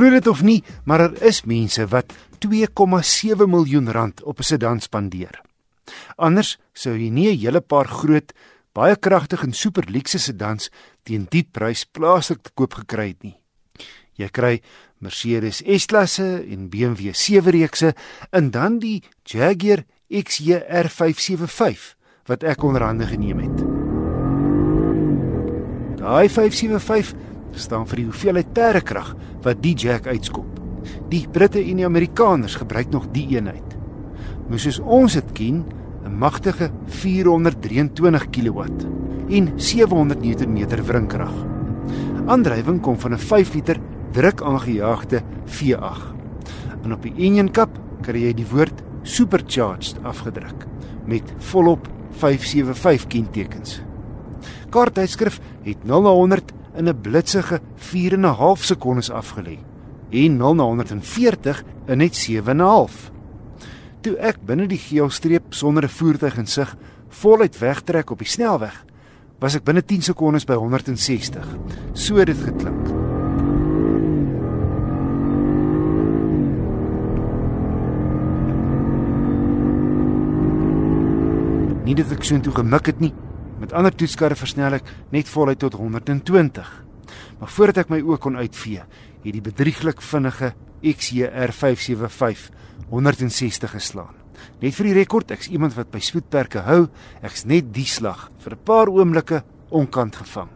Glo dit of nie, maar daar er is mense wat 2,7 miljoen rand op 'n sedan spandeer. Anders sou jy nie 'n hele paar groot, baie kragtige en super luukse sedans teen die prys plaaslik te koop gekry het nie. Jy kry Mercedes S-klasse en BMW 7-reekse en dan die Jaguar XJR 575 wat ek onder hande geneem het. Daai 575 staan vir die hoeveelheid terrekrag wat die Jag uitskop. Die Britte en die Amerikaners gebruik nog die eenheid. Moes soos ons dit ken, 'n magtige 423 kW en 700 Nm wrinkrag. Aandrywing kom van 'n 5 liter druk aangejaagde V8. En op die engine kap kry jy die woord supercharged afgedruk met volop 575 kentekens. Kaarttydskrif het 0 na 100 in 'n blitsige 4 en 'n half sekondes afgelê en 0 na 140 in net 7 en 'n half. Toe ek binne die geelstreep sonder 'n voertuig in sig voluit wegtrek op die snelweg, was ek binne 10 sekondes by 160. So het dit geklink. Nie dat ek so intoe gemik het nie, Met ander toetskarre versnel ek net voluit tot 120. Maar voordat ek my oë kon uitvee, het die bedrieglik vinnige XJR 575 160 geslaan. Net vir die rekord, ek's iemand wat by spoedperke hou, ek's net die slag vir 'n paar oomblikke onkant gevang.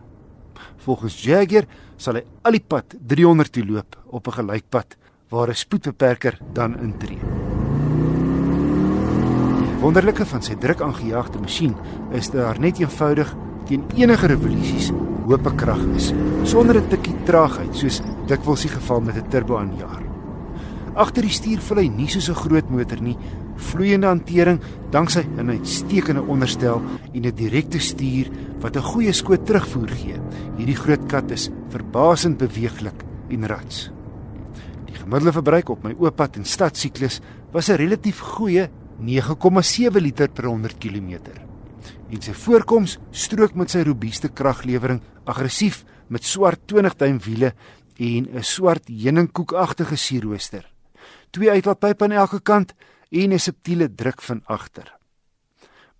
Volgens Jagger sal hy al die pad 300 toe loop op 'n gelykpad waar 'n spoedbeperker dan intree wonderlike van sy druk aangejaagde masjien is dat daar net eenvoudig teen enige revolusies hoop krag is sonder 'n tikkie traagheid soos dikwels die geval met 'n turbo aanjaer. Agter die stuur voel hy nie soos 'n groot motor nie, vloeiende hantering danksy 'n uitstekende onderstel en 'n direkte stuur wat 'n goeie skoot terugvoer gee. Hierdie groot kat is verbasend beweeglik en rats. Die gemiddelde verbruik op my ooppad en stadsiklus was 'n relatief goeie 9,7 liter per 100 km. En sy voorkoms strook met sy robuuste kraglewering aggressief met swart 20-duim wiele en 'n swart heuningkoekagtige sierrooster. Twee uitlaatpype aan elke kant en 'n subtiele druk van agter.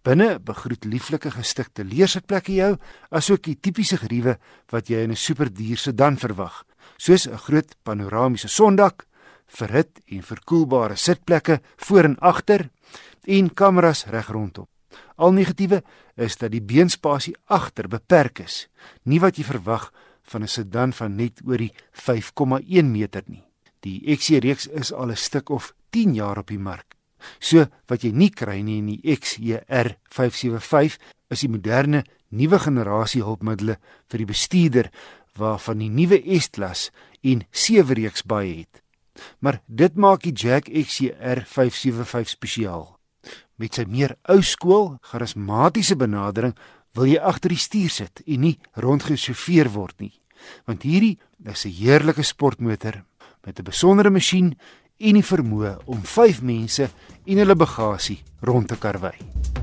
Binne begroet lieflike gestikte leersitplekke jou, asook die tipiese geriewe wat jy in 'n superduur sedan verwag, soos 'n groot panoramiese sondak, verhit en verkoelbare sitplekke voor en agter en kameras reg rondom. Al negatiewe is dat die beenspasie agter beperk is, nie wat jy verwag van 'n sedan van net oor die 5,1 meter nie. Die XC reeks is al 'n stuk of 10 jaar op die mark. So wat jy nie kry nie in die XJR 575 is die moderne nuwe generasie hulpmiddels vir die bestuurder waarvan die nuwe S-klas en 7 reeks baie het. Maar dit maak die Jack XJR 575 spesiaal. Met sy meer ou skool, charismatiese benadering wil jy agter die stuur sit en nie rondgesofeer word nie. Want hierdie is 'n heerlike sportmotor met 'n besondere masjien en die vermoë om 5 mense en hulle bagasie rond te karwei.